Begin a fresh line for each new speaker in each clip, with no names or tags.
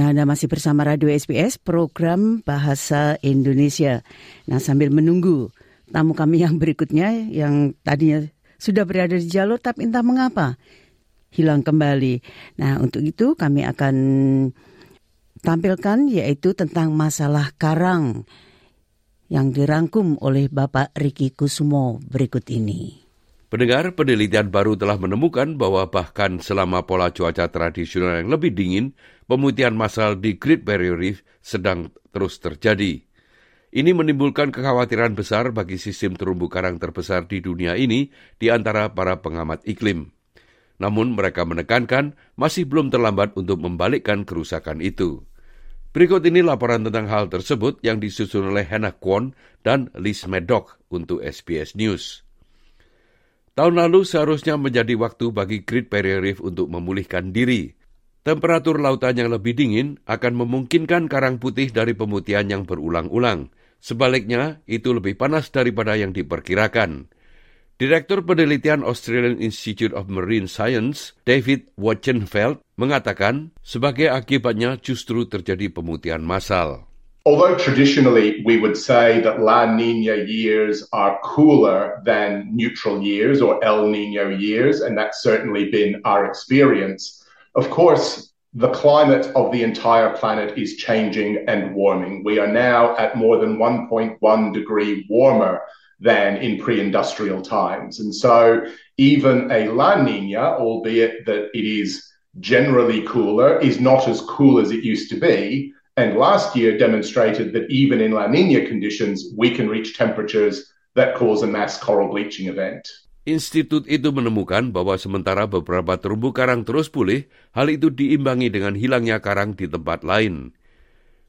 Nah, Anda masih bersama Radio SBS, program Bahasa Indonesia. Nah, sambil menunggu tamu kami yang berikutnya, yang tadinya sudah berada di jalur, tapi entah mengapa hilang kembali. Nah, untuk itu kami akan tampilkan yaitu tentang masalah karang yang dirangkum oleh Bapak Riki Kusumo berikut ini.
Pendengar, penelitian baru telah menemukan bahwa bahkan selama pola cuaca tradisional yang lebih dingin, pemutihan massal di Great Barrier Reef sedang terus terjadi. Ini menimbulkan kekhawatiran besar bagi sistem terumbu karang terbesar di dunia ini di antara para pengamat iklim. Namun mereka menekankan masih belum terlambat untuk membalikkan kerusakan itu. Berikut ini laporan tentang hal tersebut yang disusun oleh Hannah Kwon dan Liz Maddock untuk SBS News. Tahun lalu seharusnya menjadi waktu bagi Great Barrier Reef untuk memulihkan diri. Temperatur lautan yang lebih dingin akan memungkinkan karang putih dari pemutihan yang berulang-ulang. Sebaliknya, itu lebih panas daripada yang diperkirakan. Direktur Penelitian Australian Institute of Marine Science, David Wachenfeld, mengatakan sebagai akibatnya justru terjadi pemutihan massal.
Although traditionally we would say that La Nina years are cooler than neutral years or El Nino years, and that's certainly been our experience, of course, the climate of the entire planet is changing and warming. We are now at more than 1.1 degree warmer than in pre industrial times. And so, even a La Nina, albeit that it is generally cooler, is not as cool as it used to be and last year demonstrated that even in La Nina conditions, we can reach temperatures that cause a mass coral bleaching event.
Institut itu menemukan bahwa sementara beberapa terumbu karang terus pulih, hal itu diimbangi dengan hilangnya karang di tempat lain.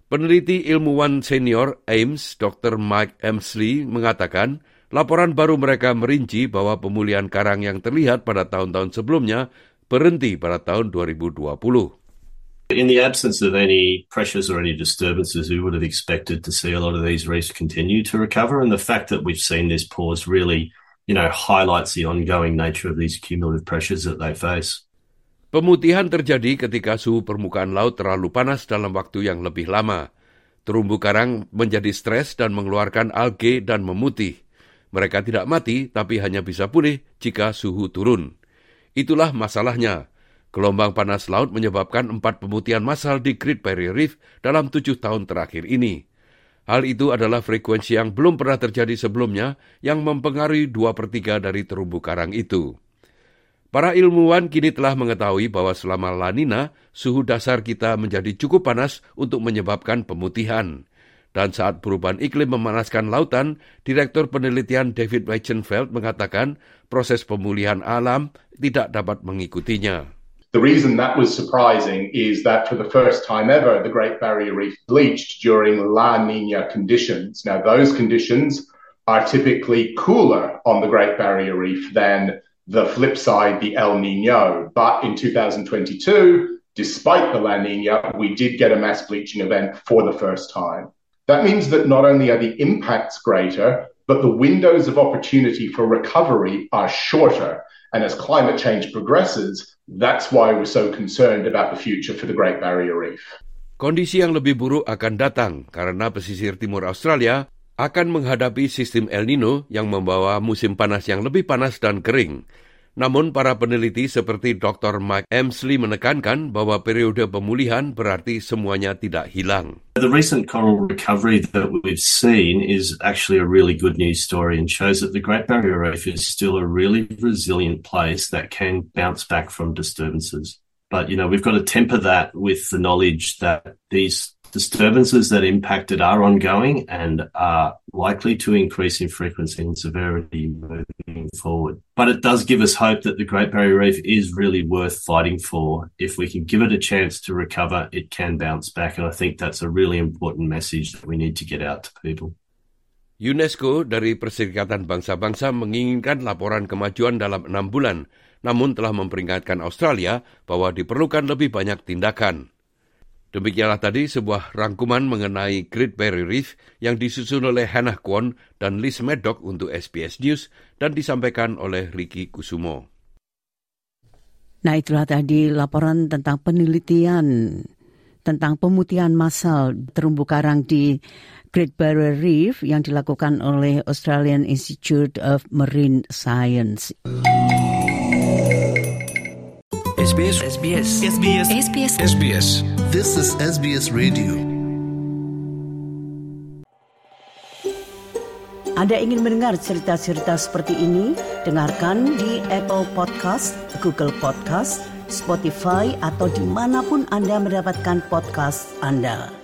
Peneliti ilmuwan senior Ames, Dr. Mike Emsley, mengatakan laporan baru mereka merinci bahwa pemulihan karang yang terlihat pada tahun-tahun sebelumnya berhenti pada tahun 2020.
In the absence of any pressures or any disturbances, we would have expected to see a lot of these reefs continue to recover. And the fact that we've seen this pause really, you know, highlights the ongoing nature of these cumulative pressures that they face.
Pemutihan terjadi ketika suhu permukaan laut terlalu panas dalam waktu yang lebih lama. Terumbu karang menjadi stres dan mengeluarkan alge dan memutih. Mereka tidak mati, tapi hanya bisa pulih jika suhu turun. Itulah masalahnya. Gelombang panas laut menyebabkan empat pemutihan massal di Great Barrier Reef dalam tujuh tahun terakhir ini. Hal itu adalah frekuensi yang belum pernah terjadi sebelumnya yang mempengaruhi dua per tiga dari terumbu karang itu. Para ilmuwan kini telah mengetahui bahwa selama La Nina, suhu dasar kita menjadi cukup panas untuk menyebabkan pemutihan. Dan saat perubahan iklim memanaskan lautan, Direktur Penelitian David Weichenfeld mengatakan proses pemulihan alam tidak dapat mengikutinya.
The reason that was surprising is that for the first time ever, the Great Barrier Reef bleached during La Nina conditions. Now, those conditions are typically cooler on the Great Barrier Reef than the flip side, the El Nino. But in 2022, despite the La Nina, we did get a mass bleaching event for the first time. That means that not only are the impacts greater, but the windows of opportunity for recovery are shorter. And as climate change progresses, that's why we're so concerned about the future for the Great Barrier Reef.
Kondisi yang lebih buruk akan datang karena pesisir timur Australia akan menghadapi sistem El Nino yang membawa musim panas yang lebih panas dan kering. Namun para peneliti seperti Dr. Mike Emsley menekankan bahwa periode pemulihan berarti semuanya tidak hilang.
The recent coral recovery that we've seen is actually a really good news story and shows that the Great Barrier Reef is still a really resilient place that can bounce back from disturbances. But, you know, we've got to temper that with the knowledge that these disturbances that impacted are ongoing and are likely to increase in frequency and severity moving forward. But it does give us hope that the Great Barrier Reef is really worth fighting for. If we can give it a chance to recover, it can bounce back. And I think that's a really important message that we need to get out to people.
UNESCO dari Perserikatan Bangsa-Bangsa menginginkan laporan kemajuan dalam enam bulan, namun telah memperingatkan Australia bahwa diperlukan lebih banyak tindakan. Demikianlah tadi sebuah rangkuman mengenai Great Barrier Reef yang disusun oleh Hannah Kwon dan Liz Maddock untuk SBS News dan disampaikan oleh Ricky Kusumo.
Nah itulah tadi laporan tentang penelitian tentang pemutihan massal terumbu karang di Great Barrier Reef yang dilakukan oleh Australian Institute of Marine Science.
SBS SBS SBS SBS SBS
This is SBS Radio.
Anda ingin mendengar cerita-cerita seperti ini? Dengarkan di Apple Podcast, Google Podcast, Spotify, atau di mana pun Anda mendapatkan podcast Anda.